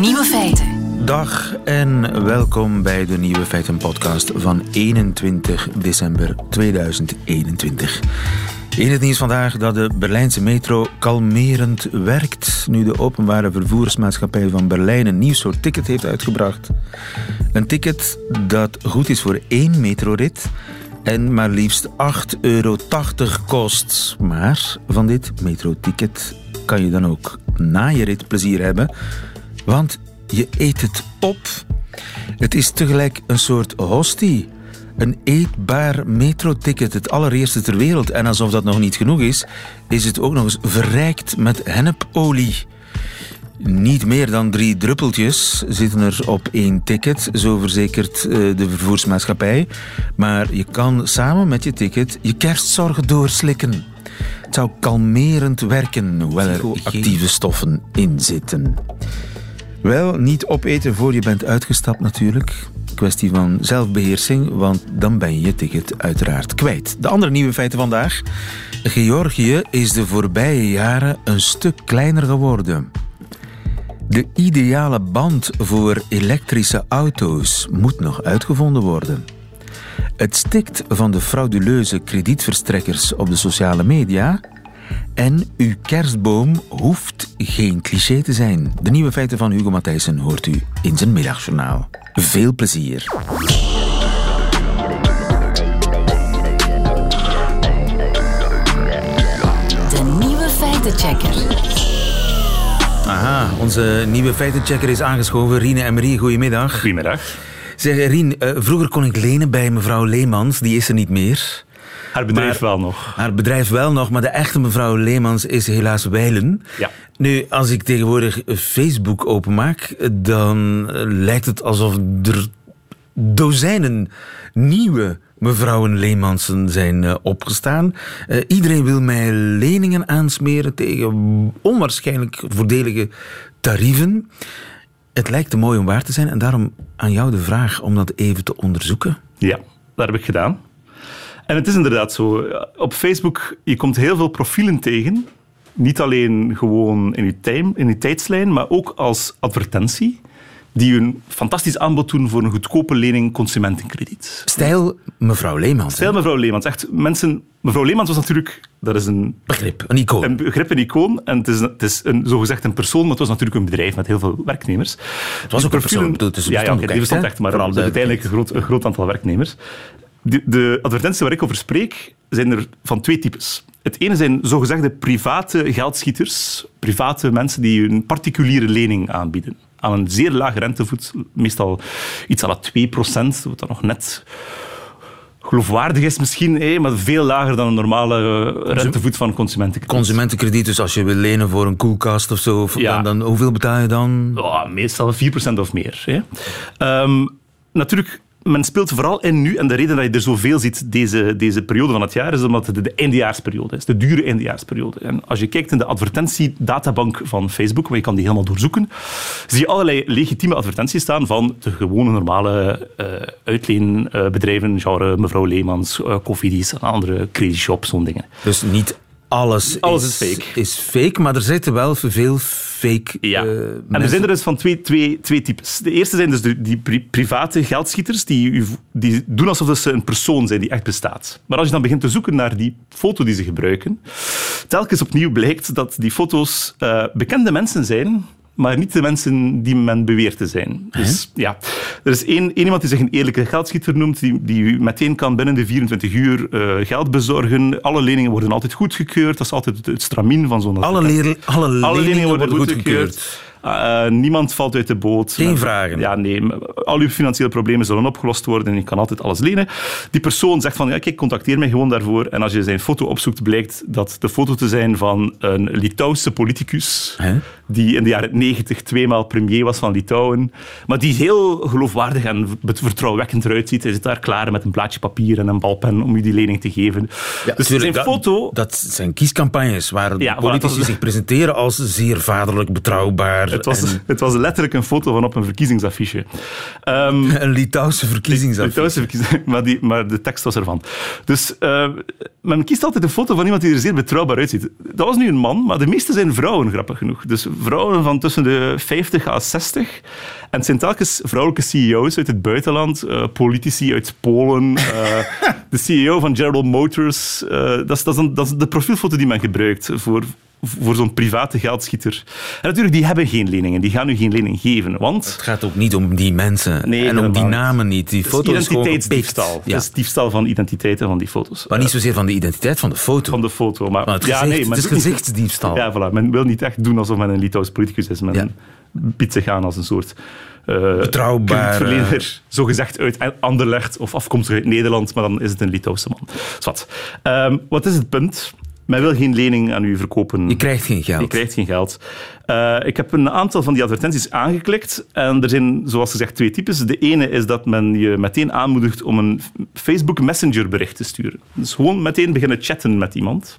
Nieuwe feiten. Dag en welkom bij de Nieuwe Feiten podcast van 21 december 2021. In het nieuws vandaag dat de Berlijnse metro kalmerend werkt nu de openbare vervoersmaatschappij van Berlijn een nieuw soort ticket heeft uitgebracht. Een ticket dat goed is voor één metrorit en maar liefst 8,80 euro kost. Maar van dit metroticket kan je dan ook na je rit plezier hebben, want je eet het op. Het is tegelijk een soort hostie. Een eetbaar metroticket, het allereerste ter wereld. En alsof dat nog niet genoeg is, is het ook nog eens verrijkt met hennepolie. Niet meer dan drie druppeltjes zitten er op één ticket, zo verzekert eh, de vervoersmaatschappij. Maar je kan samen met je ticket je kerstzorgen doorslikken. Het zou kalmerend werken, hoewel er actieve stoffen in zitten. Wel, niet opeten voor je bent uitgestapt natuurlijk. Kwestie van zelfbeheersing, want dan ben je je ticket uiteraard kwijt. De andere nieuwe feiten vandaag. Georgië is de voorbije jaren een stuk kleiner geworden. De ideale band voor elektrische auto's moet nog uitgevonden worden. Het stikt van de frauduleuze kredietverstrekkers op de sociale media. En uw kerstboom hoeft geen cliché te zijn. De nieuwe feiten van Hugo Matthijssen hoort u in zijn middagjournaal. Veel plezier. De nieuwe feitenchecker. Aha, onze nieuwe feitenchecker is aangeschoven. Rine en Marie, goedemiddag. Goedemiddag. Zeg, Rien, eh, vroeger kon ik lenen bij mevrouw Leemans. Die is er niet meer. Haar bedrijf Maar- wel nog. Haar bedrijf wel nog, maar de echte mevrouw Leemans is helaas wijlen. Ja. Nu, als ik tegenwoordig Facebook openmaak, dan eh, lijkt het alsof er dozijnen nieuwe mevrouwen Leemansen zijn eh, opgestaan. Eh, iedereen wil mij leningen aansmeren tegen onwaarschijnlijk voordelige tarieven. Het lijkt te mooi om waar te zijn en daarom aan jou de vraag om dat even te onderzoeken. Ja, dat heb ik gedaan. En het is inderdaad zo. Op Facebook, je komt heel veel profielen tegen. Niet alleen gewoon in je, time, in je tijdslijn, maar ook als advertentie. Die een fantastisch aanbod doen voor een goedkope lening consumentenkrediet. Stijl mevrouw Leemans. Stel mevrouw Leemans. Echt, mensen, mevrouw Leemans was natuurlijk... Dat is een Begrip, een icoon. een begrip, een icoon. En het is, het is een, zogezegd een persoon, maar het was natuurlijk een bedrijf met heel veel werknemers. Het was ook een persoon, is- ja, ja, die echt, bestond echt, maar uiteindelijk een groot, een groot aantal werknemers. De, de advertenties waar ik over spreek, zijn er van twee types. Het ene zijn zogezegde private geldschieters, private mensen die een particuliere lening aanbieden. Aan een zeer lage rentevoet, meestal iets het 2% wat dan nog net geloofwaardig is misschien, hé, maar veel lager dan een normale eh, rentevoet van consumenten. Consumentenkrediet, dus als je wil lenen voor een koelkast of zo, of Ja. dan, dan, hoeveel betaal je dan? Meestal 4% of meer. Ehm, natuurlijk, men speelt vooral in nu. En de reden dat je er zoveel ziet deze, deze periode van het jaar is omdat het de eindejaarsperiode is. De dure eindejaarsperiode. En als je kijkt in de advertentiedatabank van Facebook, maar je kan die helemaal doorzoeken, zie je allerlei legitieme advertenties staan van de gewone normale eh uitleenbedrijven, genre mevrouw Leemans, eh Koffiedies andere crazy shops, zo'n dingen. Dus niet alles, Alles is fake. is fake, maar er zitten wel veel fake Ja. eh, en er zijn er dus van twee, twee, twee types. De eerste zijn dus de, die pri- private geldschieters die, die doen alsof ze een persoon zijn die echt bestaat. Maar als je dan begint te zoeken naar die foto die ze gebruiken, telkens opnieuw blijkt dat die foto's eh, bekende mensen zijn, maar niet de mensen die men beweert te zijn. Dus ja, er is één, één iemand die zich een eerlijke geldschieter noemt, die, die u meteen kan binnen de 24 uur eh, geld bezorgen. Alle leningen worden altijd goedgekeurd. Dat is altijd het, stramien van zo'n alle, alle, alle leningen worden goedgekeurd. Uh, niemand valt uit de boot. Geen Met- vragen. Ja, nee. Al uw financiële problemen zullen opgelost worden en je kan altijd alles lenen. Die persoon zegt van, ja, kijk, contacteer mij gewoon daarvoor. En als je zijn foto opzoekt, blijkt dat de foto te zijn van een Litouwse politicus die in de jaren 90 tweemaal premier was van Litouwen, maar die heel geloofwaardig en vertrouwwekkend eruit ziet. Hij zit daar klaar met een blaadje papier en een balpen om u die lening te geven. dus zijn dat- foto... Dat zijn kiescampagnes waar Ja, politici voilà, zich presenteren als zeer vaderlijk, betrouwbaar. Het was, en het was letterlijk een foto van op een verkiezingsaffiche. Ehm, een Litouwse verkiezingsaffiche. Litouwse verkiezingen, maar, die, maar de tekst was ervan. Dus eh, men kiest altijd een foto van iemand die er zeer betrouwbaar uitziet. Dat was nu een man, maar de meeste zijn vrouwen, grappig genoeg. Dus vrouwen van tussen de 50 à 60. En het zijn telkens vrouwelijke CEO's uit het buitenland, eh, politici uit Polen, eh, de CEO van General Motors. eh, dat, is, dat, is een- dat is de profielfoto die men gebruikt voor, voor zo'n private geldschieter. En natuurlijk, die hebben geen leningen. Die gaan u geen lening geven, want... Het gaat ook niet om die mensen Nee, en om die namen niet. Die Het is foto is gewoon identiteitsdiefstal. Ja. Het is diefstal van identiteiten van die foto's. Maar niet zozeer van de identiteit van de foto. van de foto. Maar, Maar het, ja, gezicht, nee, maar het is gezichtsdiefstal. Ja, voilà. Men wil niet echt doen alsof men een Litouws politicus is. Men Ja. Biedt zich aan als een soort uh, Betrouwbare- kredietverlener, zogezegd uit Anderlecht of afkomstig uit Nederland, maar dan is het een Litouwse man. Zwat. Ehm, wat is het punt? Men wil geen lening aan u verkopen. Je krijgt geen geld. Je krijgt geen geld. Eh, ik heb een aantal van die advertenties aangeklikt. En er zijn, zoals gezegd, twee types. De ene is dat men je meteen aanmoedigt om een Facebook Messenger bericht te sturen. Dus gewoon meteen beginnen chatten met iemand.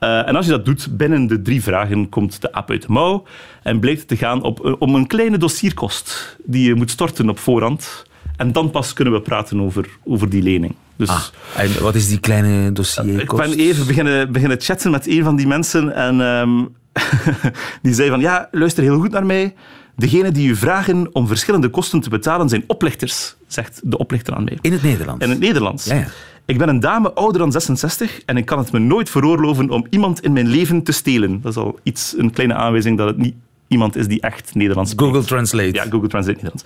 Eh, en als je dat doet, binnen de drie vragen komt de app uit de mouw en blijkt het te gaan op, eh, om een kleine dossierkost die je moet storten op voorhand. En dan pas kunnen we praten over, over die lening. Dus Ah, en wat is die kleine dossier? ik ben even beginnen, beginnen chatten met een van die mensen en ehm, die zei van, ja, luister heel goed naar mij. Degene die u vragen om verschillende kosten te betalen zijn oplichters, zegt de oplichter aan mij. In het Nederlands. In het Nederlands. Ja, ja. Ik ben een dame ouder dan 66 en ik kan het me nooit veroorloven om iemand in mijn leven te stelen. Dat is al iets, een kleine aanwijzing dat het niet iemand is die echt Nederlands spreekt. Google Translate. Ja, Google Translate Nederlands.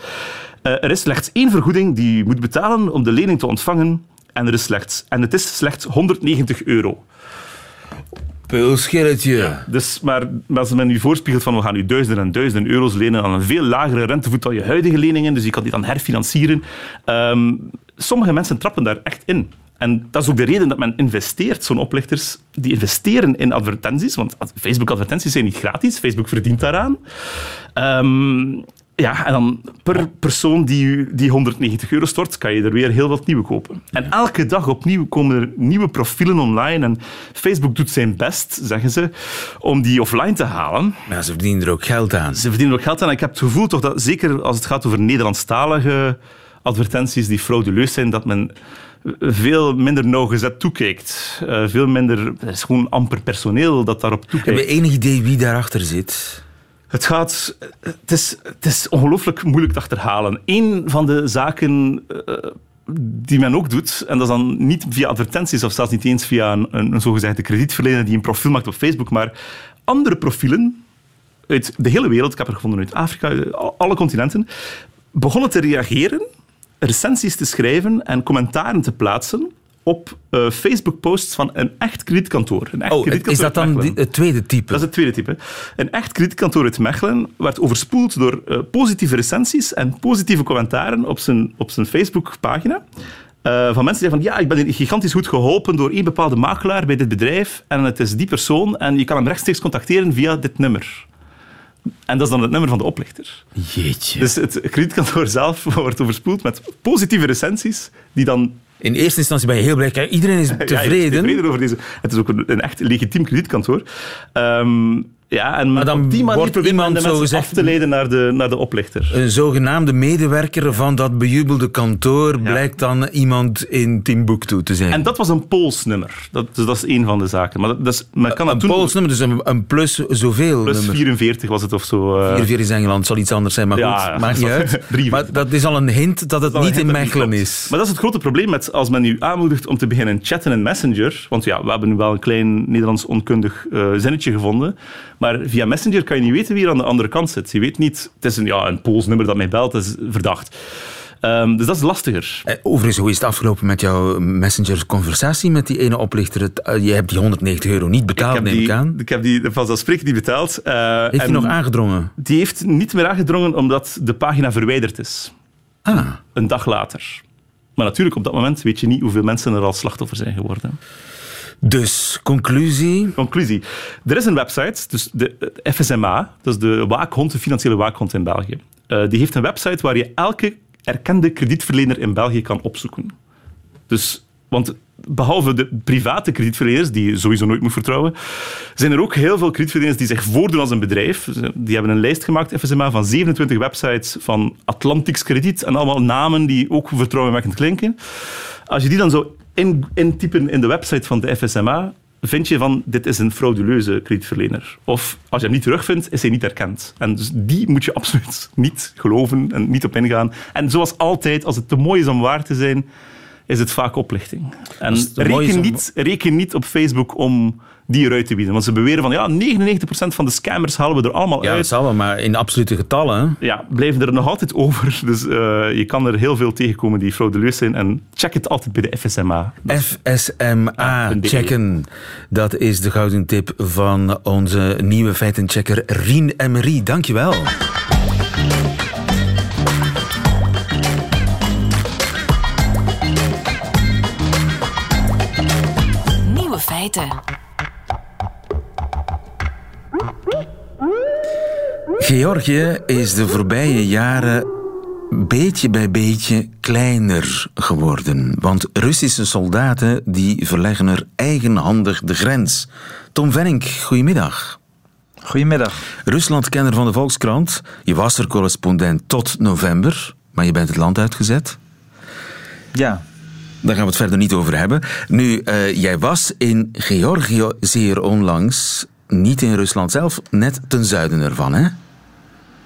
Eh, er is slechts één vergoeding die je moet betalen om de lening te ontvangen. En, er is slechts, en het is slechts 190 euro. Pulschilletje. Dus, maar als men u voorspiegelt van we gaan u duizenden en duizenden euro's lenen aan een veel lagere rentevoet dan je huidige leningen, dus je kan die dan herfinancieren. Ehm, sommige mensen trappen daar echt in. En dat is ook de reden dat men investeert. Zo'n oplichters die investeren in advertenties, want Facebook-advertenties zijn niet gratis. Facebook verdient daaraan. Ehm, ja, en dan per persoon die, die 190 euro stort, kan je er weer heel wat nieuwe kopen. En elke dag opnieuw komen er nieuwe profielen online. En Facebook doet zijn best, zeggen ze, om die offline te halen. Maar ze verdienen er ook geld aan. Ze verdienen ook geld aan. En ik heb het gevoel toch dat, zeker als het gaat over Nederlandstalige advertenties die frauduleus zijn, dat men veel minder nauwgezet toekijkt. Eh, veel minder... Er is gewoon amper personeel dat daarop Heb toekijkt. je enig idee wie daarachter zit? Het gaat... Het is, het is ongelooflijk moeilijk te achterhalen. Eén van de zaken eh, die men ook doet, en dat is dan niet via advertenties of zelfs niet eens via een, een, een zogezegde kredietverlener die een profiel maakt op Facebook, maar andere profielen uit de hele wereld, ik heb er gevonden uit Afrika, uit alle continenten, begonnen te reageren, recensies te schrijven en commentaren te plaatsen op eh, Facebook-posts van een echt kredietkantoor. Een echt Oh, kredietkantoor is dat dan die- het tweede type? Dat is het tweede type. Een echt kredietkantoor uit Mechelen werd overspoeld door eh, positieve recensies en positieve commentaren op zijn, op zijn Facebook-pagina. Eh, van mensen die van ja, ik ben gigantisch goed geholpen door één bepaalde makelaar bij dit bedrijf en het is die persoon en je kan hem rechtstreeks contacteren via dit nummer. En dat is dan het nummer van de oplichter. Jeetje. Dus het kredietkantoor zelf wordt overspoeld met positieve recensies die dan In eerste instantie ben je heel blij. Iedereen is ja, tevreden. over deze. Het is ook een, een echt legitiem kredietkantoor. Ehm, ja, en Maar dan op die manier wordt iemand de mensen zogezegd- af te leiden naar de, naar de oplichter. Een zogenaamde medewerker van dat bejubelde kantoor blijkt dan iemand in Timbuktu te zijn. En dat was een Pools-nummer. Dat, dus dat is één van de zaken. Maar dat, dat is, men kan dat een doen. Pools nummer, dus een, een plus zoveel Plus nummer. 44 was het of zo. eh. 44 is Engeland, zal iets anders zijn, maar Ja, goed, ja, maakt niet dat is uit. 43. Maar dat is al een hint dat het Dat niet in een dat Mechelen is. Maar dat is het grote probleem met als men u aanmoedigt om te beginnen chatten in Messenger. Want ja, we hebben nu wel een klein Nederlands onkundig eh, zinnetje gevonden. Maar via Messenger kan je niet weten wie er aan de andere kant zit. Je weet niet, het is een, ja, een Pools nummer dat mij belt, dat is verdacht. Ehm, dus dat is lastiger. Eh, Overigens, hoe is het afgelopen met jouw messenger-conversatie met die ene oplichter? Eh, je hebt die 190 euro niet betaald, neem die, ik aan. ik heb die vanzelfsprekend niet betaald. eh, Heeft hij nog aangedrongen? Die heeft niet meer aangedrongen omdat de pagina verwijderd is. Ah, Een dag later. Maar natuurlijk, op dat moment weet je niet hoeveel mensen er al slachtoffer zijn geworden. Dus, conclusie. Conclusie. Er is een website, dus de FSMA, dat is de waakhond, de financiële waakhond in België. Eh, die heeft een website waar je elke erkende kredietverlener in België kan opzoeken. Dus, want behalve de private kredietverleners, die je sowieso nooit moet vertrouwen, zijn er ook heel veel kredietverleners die zich voordoen als een bedrijf. Die hebben een lijst gemaakt, FSMA, van 27 websites van Atlantics Krediet en allemaal namen die ook vertrouwenwekkend klinken. Als je die dan zo in, intypen in de website van de FSMA, vind je van dit is een frauduleuze kredietverlener. Of als je hem niet terugvindt, is hij niet erkend. En dus die moet je absoluut niet geloven en niet op ingaan. En zoals altijd, als het te mooi is om waar te zijn, is het vaak oplichting. En reken niet, reken niet op Facebook om die eruit te bieden. Want ze beweren van ja, 99% van de scammers halen we er allemaal uit. Ja, dat zal wel, maar in absolute getallen. Ja, blijven er nog altijd over. Dus uh, je kan er heel veel tegenkomen die frauduleus zijn. En check het altijd bij de FSMA. FSMA checken. Dat is de gouden tip van onze nieuwe feitenchecker Rien Emery. Dankjewel. Nieuwe feiten. Georgië is de voorbije jaren beetje bij beetje kleiner geworden. Want Russische soldaten die verleggen er eigenhandig de grens. Tom Venink, goedemiddag. Goedemiddag. Ruslandkenner van de Volkskrant. Je was er correspondent tot november, maar je bent het land uitgezet. Ja. Daar gaan we het verder niet over hebben. Nu, uh, jij was in Georgië zeer onlangs, niet in Rusland zelf, net ten zuiden ervan, hè?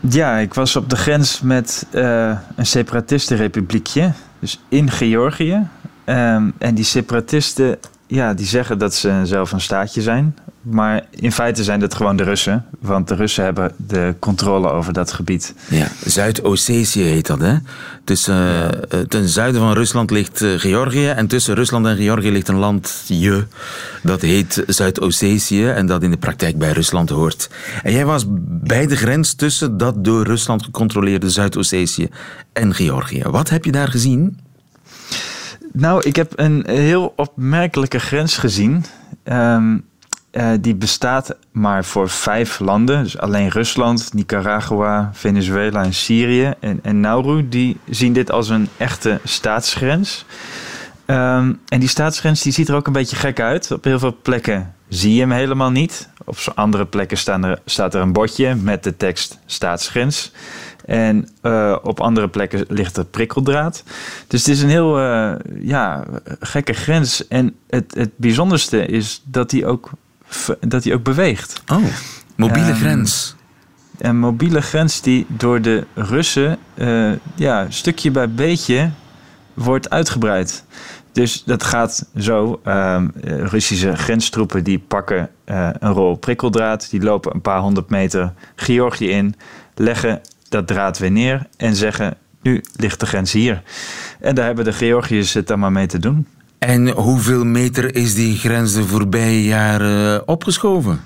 Ja, ik was op de grens met uh, een separatistenrepubliekje, dus in Georgië. Um, en die separatisten, ja, die zeggen dat ze zelf een staatje zijn. Maar in feite zijn dat gewoon de Russen. Want de Russen hebben de controle over dat gebied. Ja, Zuid-Ossetië heet dat, hè? Tussen, ja. uh, ten zuiden van Rusland ligt uh, Georgië. En tussen Rusland en Georgië ligt een landje. Dat heet Zuid-Ossetië. En dat in de praktijk bij Rusland hoort. En jij was bij de grens tussen dat door Rusland gecontroleerde Zuid-Ossetië en Georgië. Wat heb je daar gezien? Nou, ik heb een heel opmerkelijke grens gezien. Um, uh, die bestaat maar voor vijf landen. Dus alleen Rusland, Nicaragua, Venezuela en Syrië. En, en Nauru die zien dit als een echte staatsgrens. Um, en die staatsgrens die ziet er ook een beetje gek uit. Op heel veel plekken zie je hem helemaal niet. Op andere plekken er, staat er een bordje met de tekst staatsgrens. En uh, op andere plekken ligt er prikkeldraad. Dus het is een heel uh, ja, gekke grens. En het, het bijzonderste is dat die ook dat hij ook beweegt. Oh, mobiele um, grens. Een mobiele grens die door de Russen uh, ja, stukje bij beetje wordt uitgebreid. Dus dat gaat zo. Um, Russische grenstroepen die pakken uh, een rol prikkeldraad. Die lopen een paar honderd meter Georgië in. Leggen dat draad weer neer. En zeggen, nu ligt de grens hier. En daar hebben de Georgiërs het dan maar mee te doen. En hoeveel meter is die grens de voorbije jaren opgeschoven?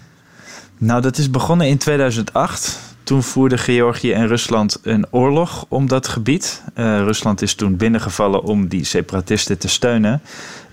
Nou, dat is begonnen in 2008. Toen voerden Georgië en Rusland een oorlog om dat gebied. Uh, Rusland is toen binnengevallen om die separatisten te steunen.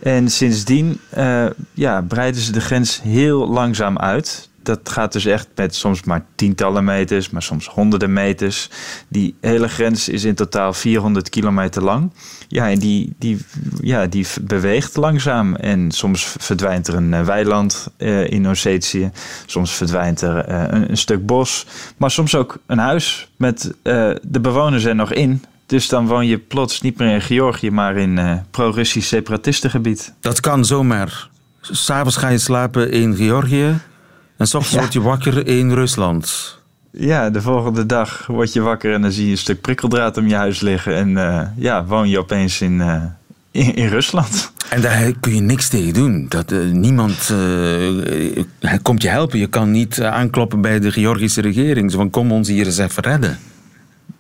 En sindsdien uh, ja, breiden ze de grens heel langzaam uit dat gaat dus echt met soms maar tientallen meters, maar soms honderden meters. Die hele grens is in totaal 400 kilometer lang. Ja, en die, die, ja, die beweegt langzaam. En soms verdwijnt er een weiland uh, in Ossetië. Soms verdwijnt er uh, een, stuk bos. Maar soms ook een huis met de bewoners er nog in. Dus dan woon je plots niet meer in Georgië, maar in pro-Russisch separatistengebied. Dat kan zomaar. S'avonds ga je slapen in Georgië. En s ochtends ja. word je wakker in Rusland. Ja, de volgende dag word je wakker en dan zie je een stuk prikkeldraad om je huis liggen. En uh, ja, woon je opeens in, uh, in, in, Rusland. En daar kun je niks tegen doen. Dat, uh, niemand komt je helpen. Je kan niet aankloppen bij de Georgische regering. Zo van, kom ons hier eens even redden.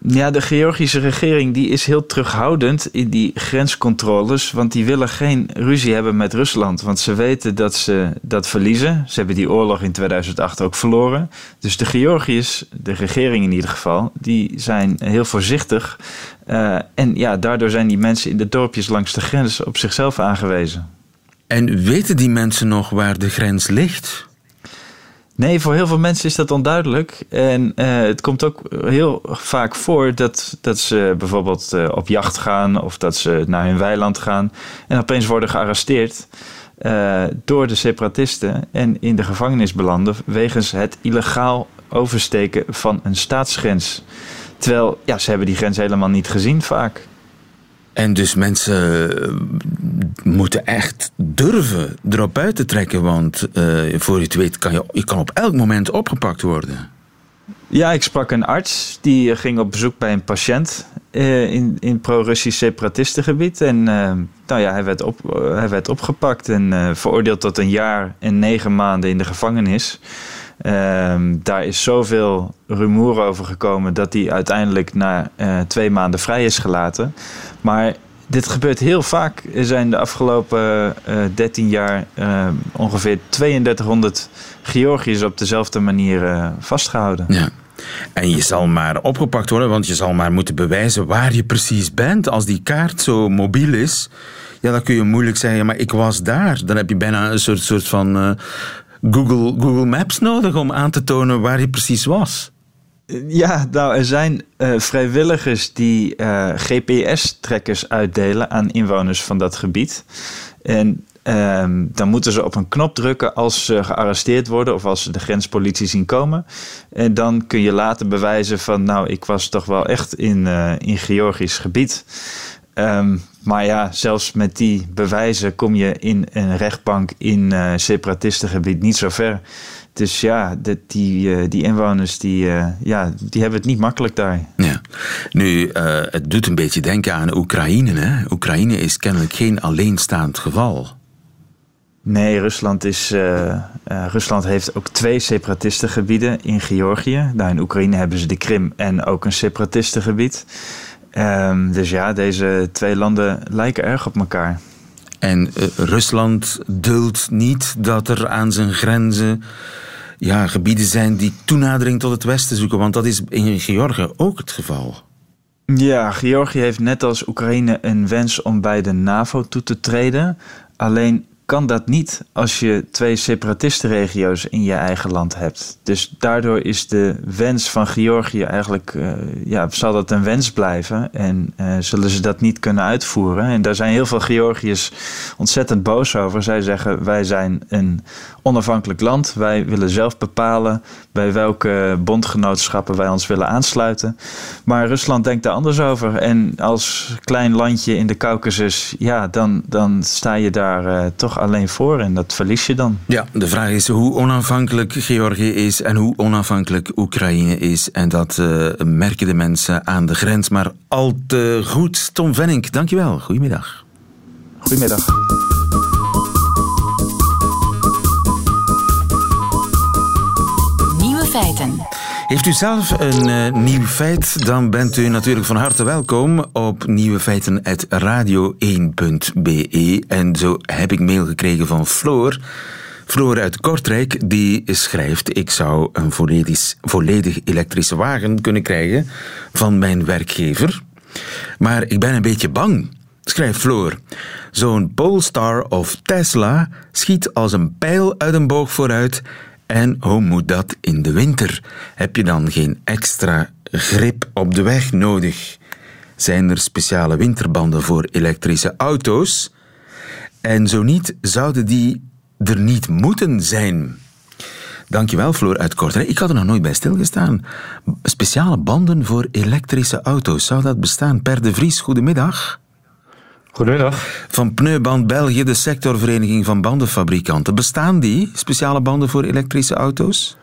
Ja, de Georgische regering die is heel terughoudend in die grenscontroles. Want die willen geen ruzie hebben met Rusland. Want ze weten dat ze dat verliezen. Ze hebben die oorlog in 2008 ook verloren. Dus de Georgiërs, de regering in ieder geval, die zijn heel voorzichtig. Uh, en ja, daardoor zijn die mensen in de dorpjes langs de grens op zichzelf aangewezen. En weten die mensen nog waar de grens ligt? Nee, voor heel veel mensen is dat onduidelijk. En uh, het komt ook heel vaak voor dat, dat ze bijvoorbeeld uh, op jacht gaan of dat ze naar hun weiland gaan en opeens worden gearresteerd uh, door de separatisten en in de gevangenis belanden wegens het illegaal oversteken van een staatsgrens. Terwijl ja, ze hebben die grens helemaal niet gezien vaak. En dus mensen moeten echt durven erop uit te trekken, want uh, voor je het weet kan je, je kan op elk moment opgepakt worden. Ja, ik sprak een arts die ging op bezoek bij een patiënt in, in pro-Russisch separatistengebied. En nou ja, hij, werd op, hij werd opgepakt en veroordeeld tot een jaar en negen maanden in de gevangenis. Ehm, daar is zoveel rumoer over gekomen dat hij uiteindelijk na twee maanden vrij is gelaten. Maar dit gebeurt heel vaak. Er zijn de afgelopen uh, eh, 13 jaar uh, ongeveer 3200 Georgiërs op dezelfde manier vastgehouden. Ja. En je zal maar opgepakt worden, want je zal maar moeten bewijzen waar je precies bent. Als die kaart zo mobiel is, ja, dan kun je moeilijk zeggen, maar ik was daar. Dan heb je bijna een soort, soort van Google, Google Maps nodig om aan te tonen waar je precies was. Ja, nou, er zijn uh, vrijwilligers die eh, GPS-trekkers uitdelen aan inwoners van dat gebied. En um, dan moeten ze op een knop drukken als ze gearresteerd worden of als ze de grenspolitie zien komen. En dan kun je later bewijzen van, nou, ik was toch wel echt in, uh, in Georgisch gebied. Um, maar ja, zelfs met die bewijzen kom je in een rechtbank in separatistengebied niet zo ver. Dus ja, die, uh, die inwoners die, uh, ja, die hebben het niet makkelijk daar. Ja. Nu, uh, het doet een beetje denken aan Oekraïne. Hè? Oekraïne is kennelijk geen alleenstaand geval. Nee, Rusland, is, Rusland heeft ook twee separatistengebieden in Georgië. Daar in Oekraïne hebben ze de Krim en ook een separatistengebied. Um, dus ja, deze twee landen lijken erg op elkaar. En Rusland duldt niet dat er aan zijn grenzen ja, gebieden zijn die toenadering tot het Westen zoeken. Want dat is in Georgië ook het geval. Ja, Georgië heeft net als Oekraïne een wens om bij de NAVO toe te treden. Alleen kan dat niet als je twee separatistenregio's in je eigen land hebt. Dus daardoor is de wens van Georgië eigenlijk, uh, ja, zal dat een wens blijven en uh, zullen ze dat niet kunnen uitvoeren. En daar zijn heel veel Georgiërs ontzettend boos over. Zij zeggen wij zijn een onafhankelijk land, wij willen zelf bepalen bij welke bondgenootschappen wij ons willen aansluiten. Maar Rusland denkt er anders over en als klein landje in de Caucasus, ja, dan, dan sta je daar uh, toch alleen voor en dat verlies je dan. Ja, de vraag is hoe onafhankelijk Georgië is en hoe onafhankelijk Oekraïne is. En dat uh, merken de mensen aan de grens maar al te goed. Tom Venning, dankjewel. Goedemiddag. Goedemiddag. Nieuwe feiten. Heeft u zelf een uh, nieuw feit, dan bent u natuurlijk van harte welkom op nieuwefeiten.radio1.be. En zo heb ik mail gekregen van Floor. Floor uit Kortrijk, die schrijft: Ik zou een volledig, volledig elektrische wagen kunnen krijgen van mijn werkgever. Maar ik ben een beetje bang, schrijft Floor. Zo'n Polestar of Tesla schiet als een pijl uit een boog vooruit en hoe moet dat in de winter? Heb je dan geen extra grip op de weg nodig? Zijn er speciale winterbanden voor elektrische auto's? En zo niet, zouden die er niet moeten zijn? Dankjewel, Floor uit Kortrijk. Ik had er nog nooit bij stilgestaan. Speciale banden voor elektrische auto's. Zou dat bestaan? Per de Vries, goedemiddag. Goedemiddag. Van Pneuband België, de sectorvereniging van bandenfabrikanten. Bestaan die, speciale banden voor elektrische auto's?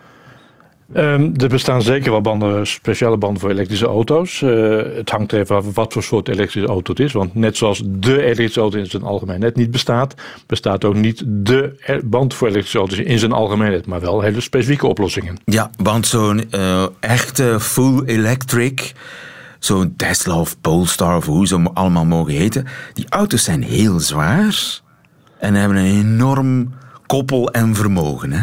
Um, er bestaan zeker wel banden, speciale banden voor elektrische auto's. Uh, het hangt even af wat voor soort elektrische auto het is. Want net zoals de elektrische auto in zijn algemeenheid niet bestaat, bestaat ook niet de band voor elektrische auto's in zijn algemeenheid, maar wel hele specifieke oplossingen. Ja, want zo'n uh, echte full electric zo'n Tesla of Polestar of hoe ze allemaal mogen heten, die auto's zijn heel zwaar en hebben een enorm koppel en vermogen. Hè?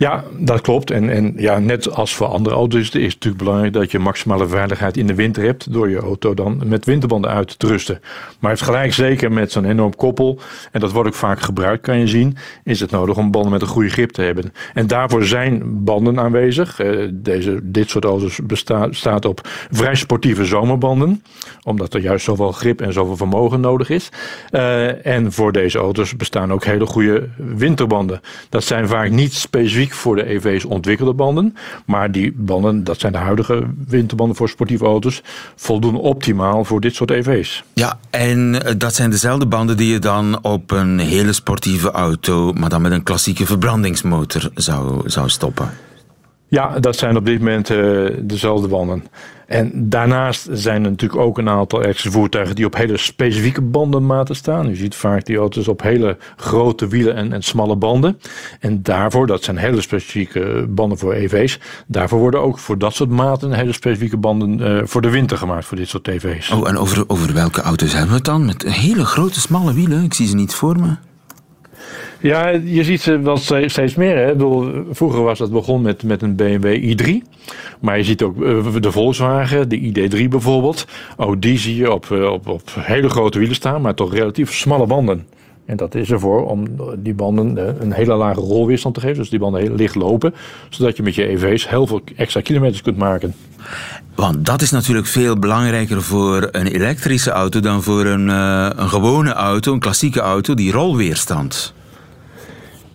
Ja, dat klopt. En, en ja, net als voor andere auto's is het natuurlijk belangrijk dat je maximale veiligheid in de winter hebt door je auto dan met winterbanden uit te rusten. Maar het gelijk zeker met zo'n enorm koppel, en dat wordt ook vaak gebruikt, kan je zien, is het nodig om banden met een goede grip te hebben. En daarvoor zijn banden aanwezig. Eh, deze, dit soort auto's bestaat staat op vrij sportieve zomerbanden, omdat er juist zoveel grip en zoveel vermogen nodig is. Uh, en voor deze auto's bestaan ook hele goede winterbanden. Dat zijn vaak niet specifiek voor de EV's ontwikkelde banden. Maar die banden, dat zijn de huidige winterbanden voor sportieve auto's, voldoen optimaal voor dit soort EV's. Ja, en eh, dat zijn dezelfde banden die je dan op een hele sportieve auto, maar dan met een klassieke verbrandingsmotor zou, zou stoppen. Ja, dat zijn op dit moment uh, dezelfde banden. En daarnaast zijn er natuurlijk ook een aantal elektrische voertuigen die op hele specifieke bandenmaten staan. U ziet vaak die auto's op hele grote wielen en, en smalle banden. En daarvoor, dat zijn hele specifieke banden voor EV's, daarvoor worden ook voor dat soort maten hele specifieke banden uh, voor de winter gemaakt voor dit soort EV's. Oh, en over, over welke auto's hebben we het dan? Met hele grote, smalle wielen? Ik zie ze niet voor me. Ja, je ziet ze wel steeds meer. Hè? Bedoel, vroeger was dat begonnen met, met een BMW i3. Maar je ziet ook eh, de Volkswagen, de ID3 bijvoorbeeld. Ook die zie je op, eh, op, op hele grote wielen staan, maar toch relatief smalle banden. En dat is ervoor om die banden eh, een hele lage rolweerstand te geven. Dus die banden heel licht lopen. Zodat je met je EV's heel veel extra kilometers kunt maken. Want dat is natuurlijk veel belangrijker voor een elektrische auto dan voor een, een gewone auto, een klassieke auto, die rolweerstand.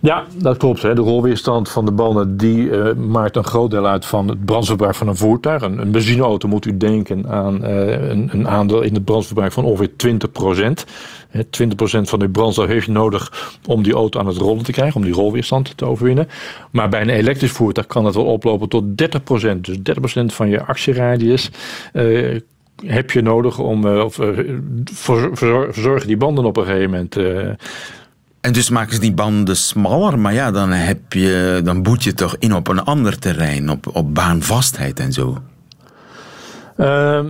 Ja, dat klopt. Hè. De rolweerstand van de banden die, uh, maakt een groot deel uit van het brandstofverbruik van een voertuig. Een, een benzineauto moet u denken aan uh, een, een, aandeel in het brandstofverbruik van ongeveer 20 procent. 20% van uw brandstof heeft je nodig om die auto aan het rollen te krijgen, om die rolweerstand te overwinnen. Maar bij een elektrisch voertuig kan dat wel oplopen tot 30%. Dus 30% van je actieradius uh, heb je nodig om, uh, of verzorgen die banden op een gegeven moment en dus maken ze die banden smaller, maar ja, dan, heb je, dan boet je toch in op een ander terrein, op, op baanvastheid en zo. Uh,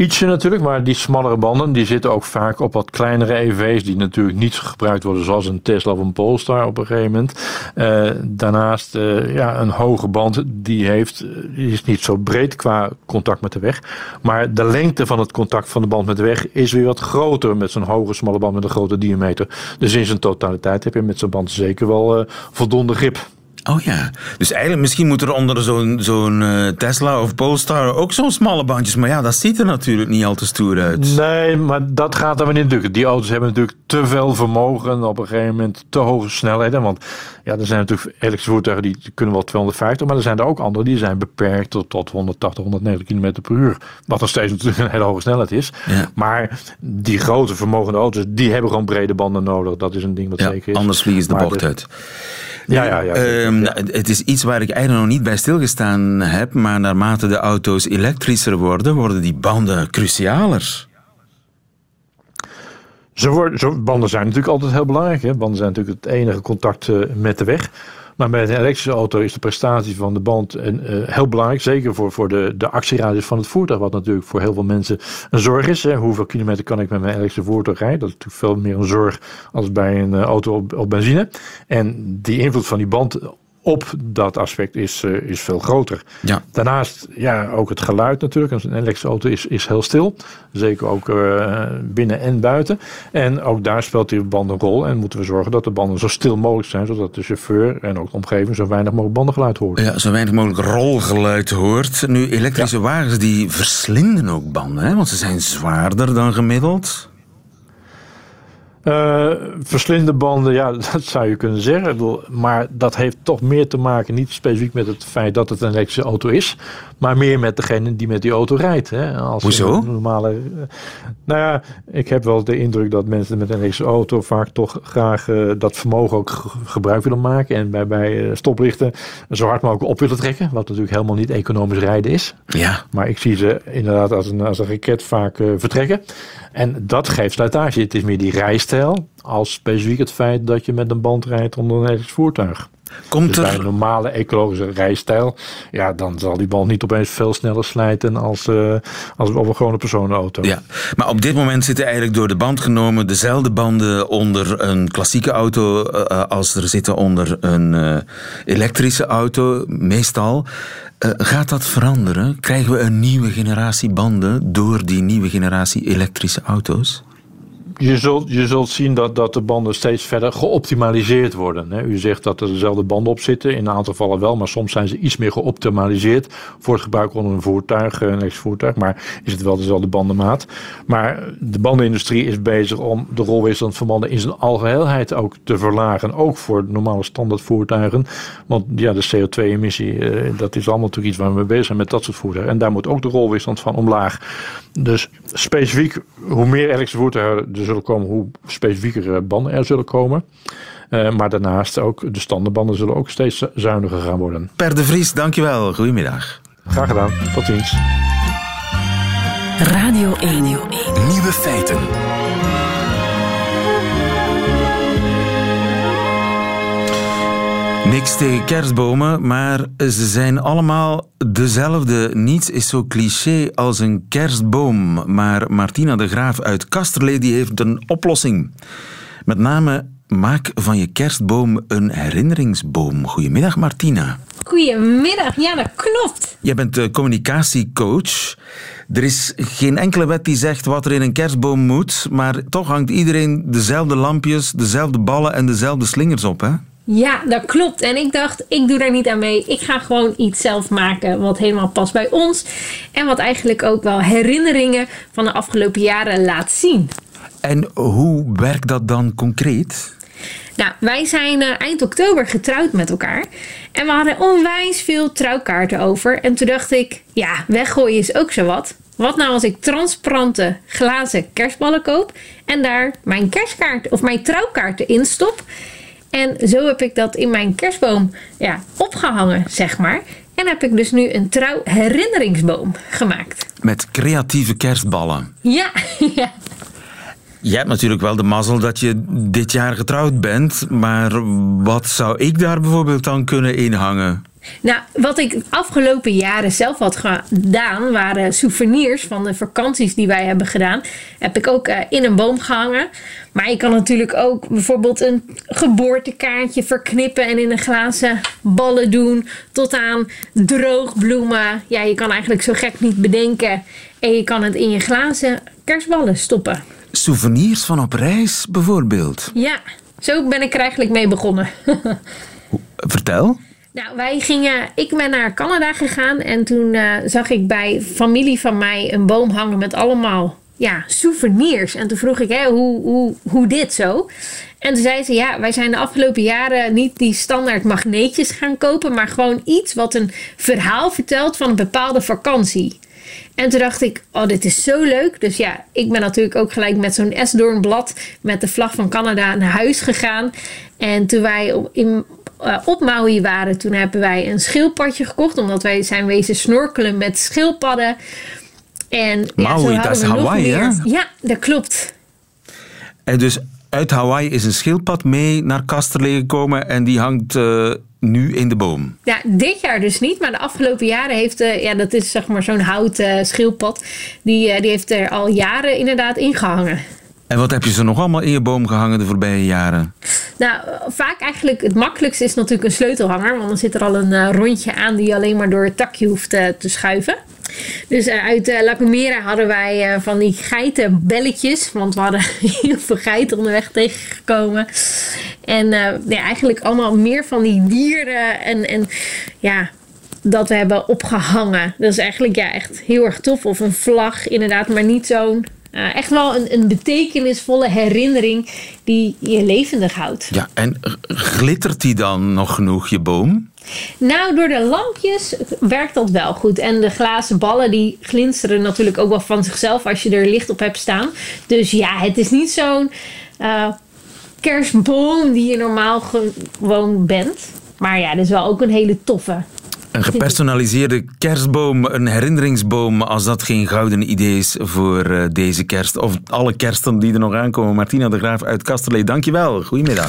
Ietsje natuurlijk, maar die smallere banden die zitten ook vaak op wat kleinere EV's die natuurlijk niet gebruikt worden zoals een Tesla of een Polestar op een gegeven moment. Uh, daarnaast uh, ja, een hoge band die heeft, die is niet zo breed qua contact met de weg. Maar de lengte van het contact van de band met de weg is weer wat groter met zo'n hoge smalle band met een grote diameter. Dus in zijn totaliteit heb je met zo'n band zeker wel voldoende grip. Oh ja, dus eigenlijk misschien moet er onder zo'n zo'n uh, Tesla of Polestar ook zo'n smalle bandjes. Maar ja, dat ziet er natuurlijk niet al te stoer uit. Nee, maar dat gaat er weer niet lukken. Die auto's hebben natuurlijk te veel vermogen op een gegeven moment te hoge snelheden. Want ja, er zijn natuurlijk elektrische voertuigen die kunnen wel 250, maar er zijn er ook andere die zijn beperkt tot, tot 180, 190 km per uur. Wat nog steeds natuurlijk een hele hoge snelheid is. Ja. Maar die grote vermogende auto's, die hebben gewoon brede banden nodig. Dat is een ding wat ja, zeker is. Anders vliegen ze de bocht uit. Ja, ja, ja, um, ja, Het is iets waar ik eigenlijk nog niet bij stilgestaan heb, maar naarmate de auto's elektrischer worden, worden die banden crucialer. Ze worden, zo, banden zijn natuurlijk altijd heel belangrijk. Hè? Banden zijn natuurlijk het enige contact uh, met de weg. Maar bij een elektrische auto is de prestatie van de band uh, heel belangrijk. Zeker voor, voor de, de actieradius van het voertuig. Wat natuurlijk voor heel veel mensen een zorg is. Hè. Hoeveel kilometer kan ik met mijn elektrische voertuig rijden? Dat is natuurlijk veel meer een zorg als bij een uh, auto op, op benzine. En die invloed van die band op dat aspect is, uh, is veel groter. Ja. Daarnaast, ja, ook het geluid natuurlijk. Een elektrische auto is, is heel stil. Zeker ook uh, binnen en buiten. En ook daar speelt die band een rol. En moeten we zorgen dat de banden zo stil mogelijk zijn. Zodat de chauffeur en ook de omgeving zo weinig mogelijk bandengeluid hoort. Ja, zo weinig mogelijk rolgeluid hoort. Nu, elektrische ja. wagens die verslinden ook banden. Hè? Want ze zijn zwaarder dan gemiddeld. Uh, verslinde banden, ja, dat zou je kunnen zeggen. Maar dat heeft toch meer te maken, niet specifiek met het feit dat het een elektrische auto is, maar meer met degene die met die auto rijdt. Hè. Als Hoezo? Normale, nou ja, ik heb wel de indruk dat mensen met een elektrische auto vaak toch graag uh, dat vermogen ook gebruik willen maken. En bij, bij stoplichten zo hard mogelijk op willen trekken. Wat natuurlijk helemaal niet economisch rijden is. Ja. Maar ik zie ze inderdaad als een, als een raket vaak vertrekken. En dat geeft slijtage. Het is meer die rijstijl als specifiek het feit dat je met een band rijdt onder een elektrisch voertuig. Komt Dus bij een er, normale ecologische rijstijl, ja, dan zal die band niet opeens veel sneller slijten als, eh, als op een gewone personenauto. ja, maar op dit moment zitten eigenlijk door de band genomen dezelfde banden onder een klassieke auto eh, eh, als er zitten onder een elektrische auto, meestal. Gaat dat veranderen? Krijgen we een nieuwe generatie banden door die nieuwe generatie elektrische auto's? Je zult, je zult zien dat, dat de banden steeds verder geoptimaliseerd worden. Hè. U zegt dat er dezelfde banden op zitten. In een aantal gevallen wel, maar soms zijn ze iets meer geoptimaliseerd voor het gebruik onder een voertuig, een elektrisch voertuig. Maar is het wel dezelfde bandenmaat. Maar de bandenindustrie is bezig om de rolwisselend van banden in zijn algeheelheid ook te verlagen. Ook voor normale standaardvoertuigen. Want ja, de CO2-emissie, eh, dat is allemaal natuurlijk iets waar we mee bezig zijn met dat soort voertuigen. En daar moet ook de rolwisselend van omlaag. Dus specifiek, hoe meer elektrische voertuigen er zullen komen, hoe specifieker eh, banden er zullen komen. Eh, maar daarnaast ook de standaardbanden zullen ook steeds zuiniger gaan worden. Per de Vries, dankjewel. Goedemiddag. Graag gedaan. Tot ziens. Radio 1. Nieuwe feiten. Niks tegen kerstbomen, maar ze zijn allemaal dezelfde. Niets is zo cliché als een kerstboom. Maar Martina de Graaf uit Kasterlee die heeft een oplossing. Met name maak van je kerstboom een herinneringsboom. Goedemiddag Martina. Goedemiddag, ja dat klopt. Jij bent eh, communicatiecoach. Er is geen enkele wet die zegt wat er in een kerstboom moet, maar toch hangt iedereen dezelfde lampjes, dezelfde ballen en dezelfde slingers op, hè? Ja, dat klopt. En ik dacht, ik doe daar niet aan mee. Ik ga gewoon iets zelf maken wat helemaal past bij ons. En wat eigenlijk ook wel herinneringen van de afgelopen jaren laat zien. En hoe werkt dat dan concreet? Nou, wij zijn eh, eind oktober getrouwd met elkaar. En we hadden onwijs veel trouwkaarten over. En toen dacht ik, ja, weggooien is ook zo wat. Wat nou als ik transparante glazen kerstballen koop en daar mijn kerstkaart of mijn trouwkaarten in stop? En zo heb ik dat in mijn kerstboom ja, opgehangen, zeg maar. En heb ik dus nu een trouwherinneringsboom gemaakt. Met creatieve kerstballen. Ja, ja. Je hebt natuurlijk wel de mazzel dat je dit jaar getrouwd bent, maar wat zou ik daar bijvoorbeeld dan kunnen inhangen? Nou, wat ik afgelopen jaren zelf had gedaan, waren souvenirs van de vakanties die wij hebben gedaan. Heb ik ook eh, in een boom gehangen. Maar je kan natuurlijk ook bijvoorbeeld een geboortekaartje verknippen en in een glazen ballen doen. Tot aan droogbloemen. Ja, je kan eigenlijk zo gek niet bedenken. En je kan het in je glazen kerstballen stoppen. Souvenirs van op reis bijvoorbeeld. Ja, zo ben ik er eigenlijk mee begonnen. Vertel. Nou, wij gingen, ik ben naar Canada gegaan en toen eh, zag ik bij familie van mij een boom hangen met allemaal ja, souvenirs. En toen vroeg ik, hè, hoe, hoe, hoe dit zo? En toen zei ze, ja, wij zijn de afgelopen jaren niet die standaard magneetjes gaan kopen, maar gewoon iets wat een verhaal vertelt van een bepaalde vakantie. En toen dacht ik, oh, dit is zo leuk. Dus ja, ik ben natuurlijk ook gelijk met zo'n esdoornblad met de vlag van Canada naar huis gegaan. En toen wij in, uh, op Maui waren, toen hebben wij een schildpadje gekocht. Omdat wij zijn wezen snorkelen met schildpadden. En, Maui, zo dat is Hawaii, hè? Ja, dat klopt. En dus uit Hawaii is een schildpad mee naar Kasterlee gekomen en die hangt eh, nu in de boom. Ja, dit jaar dus niet, maar de afgelopen jaren heeft, eh, ja, dat is zeg maar zo'n houten schildpad, die, eh, die heeft er al jaren inderdaad ingehangen. En wat heb je zo nog allemaal in je boom gehangen de voorbije jaren? Nou, vaak eigenlijk het makkelijkste is natuurlijk een sleutelhanger, want dan zit er al een eh, rondje aan die je alleen maar door het takje hoeft eh, te schuiven. Dus eh, uit uh, hadden wij van die geitenbelletjes, want we hadden heel veel geiten onderweg tegengekomen. En ja, eigenlijk allemaal meer van die dieren en, en ja, dat we hebben opgehangen. Dat is eigenlijk ja, echt heel erg tof. Of een vlag inderdaad, maar niet zo'n... eh, echt wel een, een betekenisvolle herinnering die je levendig houdt. Ja, en glittert die dan nog genoeg, je boom? Nou, door de lampjes werkt dat wel goed. En de glazen ballen die glinsteren natuurlijk ook wel van zichzelf als je er licht op hebt staan. Dus ja, het is niet zo'n eh, kerstboom die je normaal gewoon bent. Maar ja, het is wel ook een hele toffe. Een gepersonaliseerde kerstboom, een herinneringsboom, als dat geen gouden idee is voor eh, deze kerst. Of alle kersten die er nog aankomen. Martina de Graaf uit Kasterlee, dankjewel. Goedemiddag.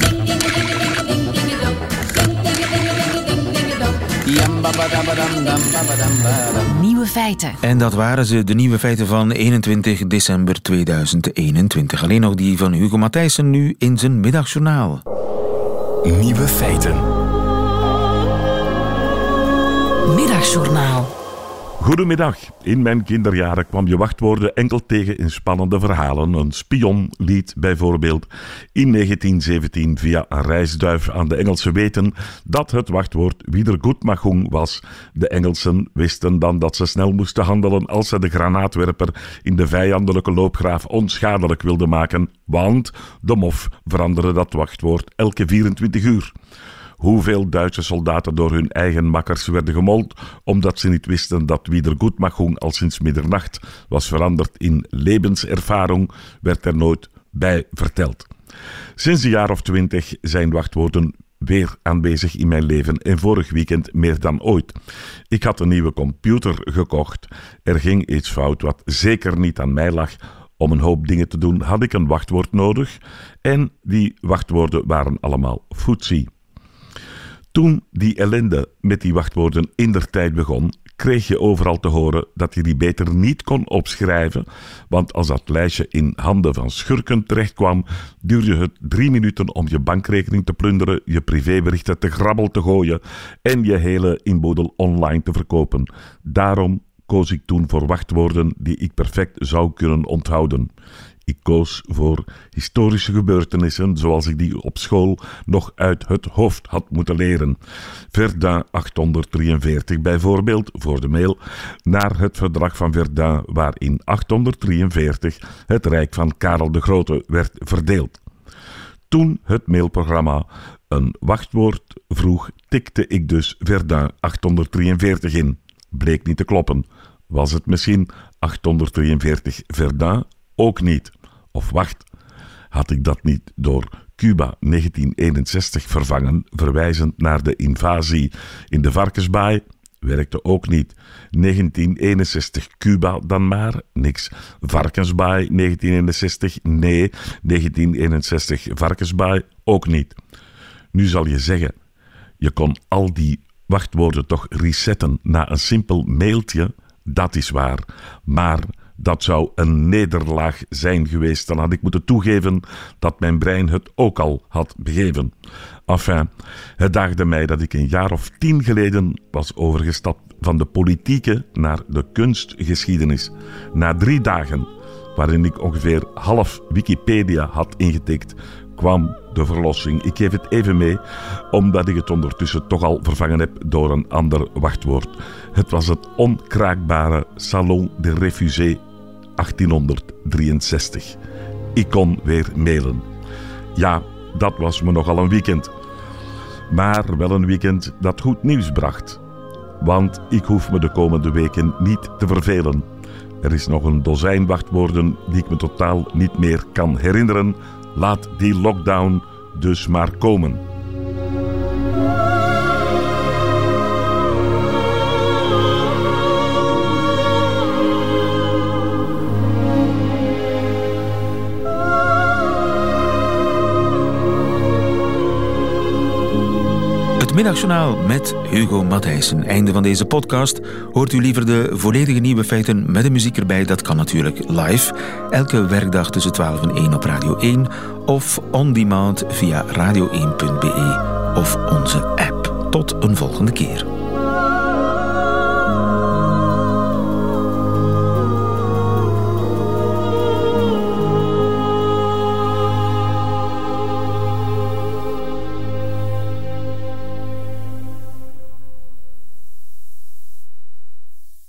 Nieuwe feiten. En dat waren ze, de nieuwe feiten van 21 december 2021. Alleen nog die van Hugo Matthijssen nu in zijn middagjournaal. Nieuwe feiten. Middagjournaal. Goedemiddag. In mijn kinderjaren kwam je wachtwoorden enkel tegen in spannende verhalen. Een spion liet bijvoorbeeld in 1917 via een reisduif aan de Engelsen weten dat het wachtwoord Wiedergutmachung was. De Engelsen wisten dan dat ze snel moesten handelen als ze de granaatwerper in de vijandelijke loopgraaf onschadelijk wilden maken, want de mof veranderde dat wachtwoord elke 24 uur hoeveel Duitse soldaten door hun eigen makkers werden gemold, omdat ze niet wisten dat Wiedergutmachung al sinds middernacht was veranderd in levenservaring, werd er nooit bij verteld. Sinds een jaar of twintig zijn wachtwoorden weer aanwezig in mijn leven en vorig weekend meer dan ooit. Ik had een nieuwe computer gekocht. Er ging iets fout wat zeker niet aan mij lag. Om een hoop dingen te doen had ik een wachtwoord nodig en die wachtwoorden waren allemaal footsie. Toen die ellende met die wachtwoorden in der tijd begon, kreeg je overal te horen dat je die beter niet kon opschrijven, want als dat lijstje in handen van schurken terechtkwam, duurde het drie minuten om je bankrekening te plunderen, je privéberichten te grabbel te gooien en je hele inboedel online te verkopen. Daarom koos ik toen voor wachtwoorden die ik perfect zou kunnen onthouden. Ik koos voor historische gebeurtenissen zoals ik die op school nog uit het hoofd had moeten leren. Verdun 843 bijvoorbeeld, voor de mail, naar het verdrag van Verdun waarin 843 het rijk van Karel de Grote werd verdeeld. Toen het mailprogramma een wachtwoord vroeg, tikte ik dus Verdun 843 in. Bleek niet te kloppen. Was het misschien 843 Verdun? Ook niet. Of wacht, had ik dat niet door Cuba 1961 vervangen, verwijzend naar de invasie in de Varkensbaai? Werkte ook niet. 1961 Cuba dan maar, niks. Varkensbaai 1961, nee. 1961 Varkensbaai ook niet. Nu zal je zeggen, je kon al die wachtwoorden toch resetten na een simpel mailtje? Dat is waar. Maar dat zou een nederlaag zijn geweest. Dan had ik moeten toegeven dat mijn brein het ook al had begeven. Enfin, het daagde mij dat ik een jaar of tien geleden was overgestapt van de politieke naar de kunstgeschiedenis. Na drie dagen, waarin ik ongeveer half Wikipedia had ingetikt, kwam de verlossing. Ik geef het even mee, omdat ik het ondertussen toch al vervangen heb door een ander wachtwoord. Het was het onkraakbare Salon des Refusés 1863. Ik kon weer mailen. Ja, dat was me nogal een weekend. Maar wel een weekend dat goed nieuws bracht. Want ik hoef me de komende weken niet te vervelen. Er is nog een dozijn wachtwoorden die ik me totaal niet meer kan herinneren. Laat die lockdown dus maar komen. Het middagjournaal met Hugo Matthijssen. Einde van deze podcast. Hoort u liever de volledige nieuwe feiten met de muziek erbij? Dat kan natuurlijk live. Elke werkdag tussen 12 en 1 op Radio 1. Of on demand via radio1.be of onze app. Tot een volgende keer.